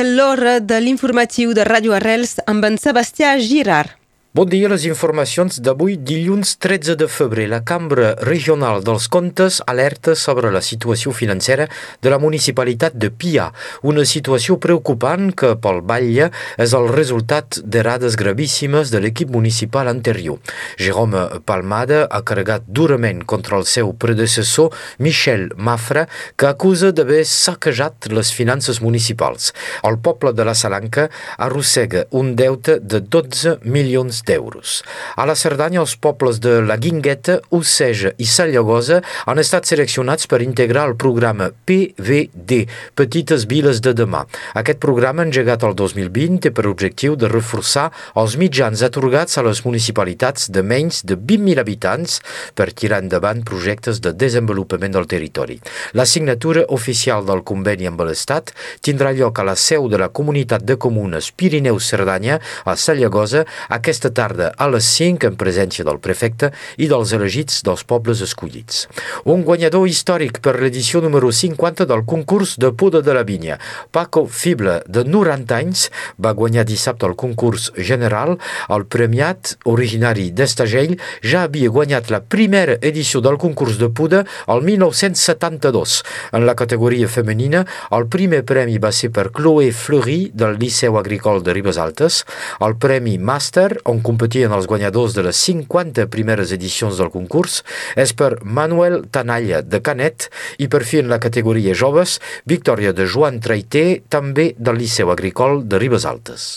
l'hora de l'informatiu de Ràdio Arrels amb en Sebastià Girard. Bon dia, les informacions d'avui, dilluns 13 de febrer. La Cambra Regional dels Comptes alerta sobre la situació financera de la municipalitat de Pia, una situació preocupant que pel batlle és el resultat d'errades gravíssimes de l'equip municipal anterior. Jérôme Palmada ha carregat durament contra el seu predecessor Michel Mafra, que acusa d'haver saquejat les finances municipals. El poble de la Salanca arrossega un deute de 12 milions d'euros. A la Cerdanya, els pobles de la Guingueta, Oceja i Sallagosa han estat seleccionats per integrar el programa PVD, Petites Viles de Demà. Aquest programa, engegat el 2020, té per objectiu de reforçar els mitjans atorgats a les municipalitats de menys de 20.000 habitants per tirar endavant projectes de desenvolupament del territori. La signatura oficial del conveni amb l'Estat tindrà lloc a la seu de la Comunitat de Comunes Pirineus-Cerdanya, a Sallagosa, aquesta tarda a les 5 en presència del prefecte i dels elegits dels pobles escollits. Un guanyador històric per l'edició número 50 del concurs de poda de la vinya. Paco Fible, de 90 anys, va guanyar dissabte el concurs general. El premiat, originari d'Estagell, ja havia guanyat la primera edició del concurs de poda el 1972. En la categoria femenina, el primer premi va ser per Chloé Fleury, del Liceu Agricol de Ribes Altes. El premi Master, on competien els guanyadors de les 50 primeres edicions del concurs és per Manuel Tanalla de Canet i per fi en la categoria joves, victòria de Joan Traité, també del Liceu Agricol de Ribes Altes.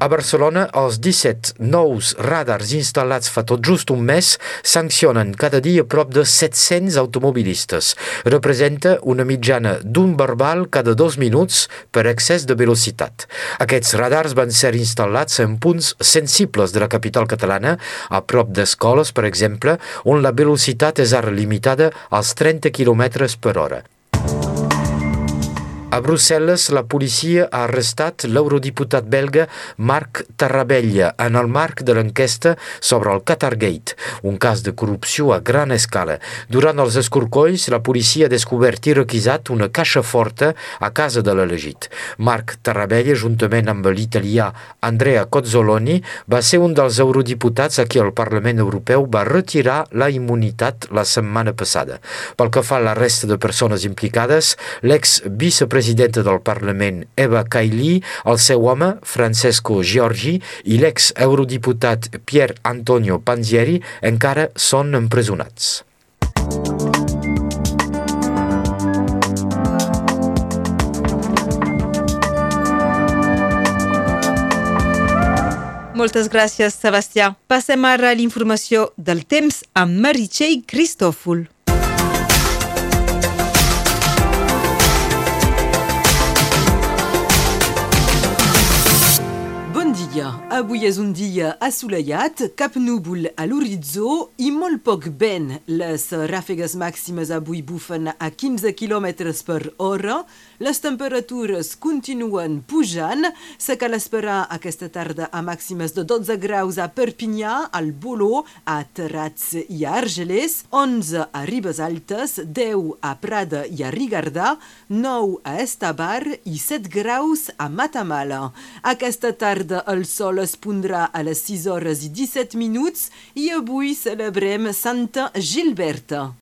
A Barcelona, els 17 nous radars instal·lats fa tot just un mes sancionen cada dia prop de 700 automobilistes. Representa una mitjana d'un verbal cada dos minuts per excés de velocitat. Aquests radars van ser instal·lats en punts sensibles de la capital catalana, a prop d'escoles, per exemple, on la velocitat és ara limitada als 30 km per hora. A Brussel·les, la policia ha arrestat l'eurodiputat belga Marc Tarrabella en el marc de l'enquesta sobre el Qatargate, un cas de corrupció a gran escala. Durant els escorcolls, la policia ha descobert i requisat una caixa forta a casa de l'elegit. Marc Tarrabella, juntament amb l'italià Andrea Cozzoloni, va ser un dels eurodiputats a qui el Parlament Europeu va retirar la immunitat la setmana passada. Pel que fa a la resta de persones implicades, l'ex-vicepresident presidenta del Parlament Eva Kaili, el seu home Francesco Giorgi i l'ex-eurodiputat Pier Antonio Panzieri encara són empresonats. Moltes gràcies, Sebastià. Passem ara a l'informació del temps amb Meritxell Cristòfol. Dia. Avui és un dia assolellat, cap núvol a l'horitzó i molt poc vent. Les ràfegues màximes avui bufen a 15 km per hora. Les temperatures continuen pujant. Se cal esperar aquesta tarda a màximes de 12 graus a Perpinyà, al Boló, a Terrats i a Argelers, 11 a Ribes Altes, 10 a Prada i a Rigardà, 9 a Estabar i 7 graus a Matamala. Aquesta tarda el sol es pondrà a les 6 hores i 17 minuts i avui celebrem Santa Gilberta.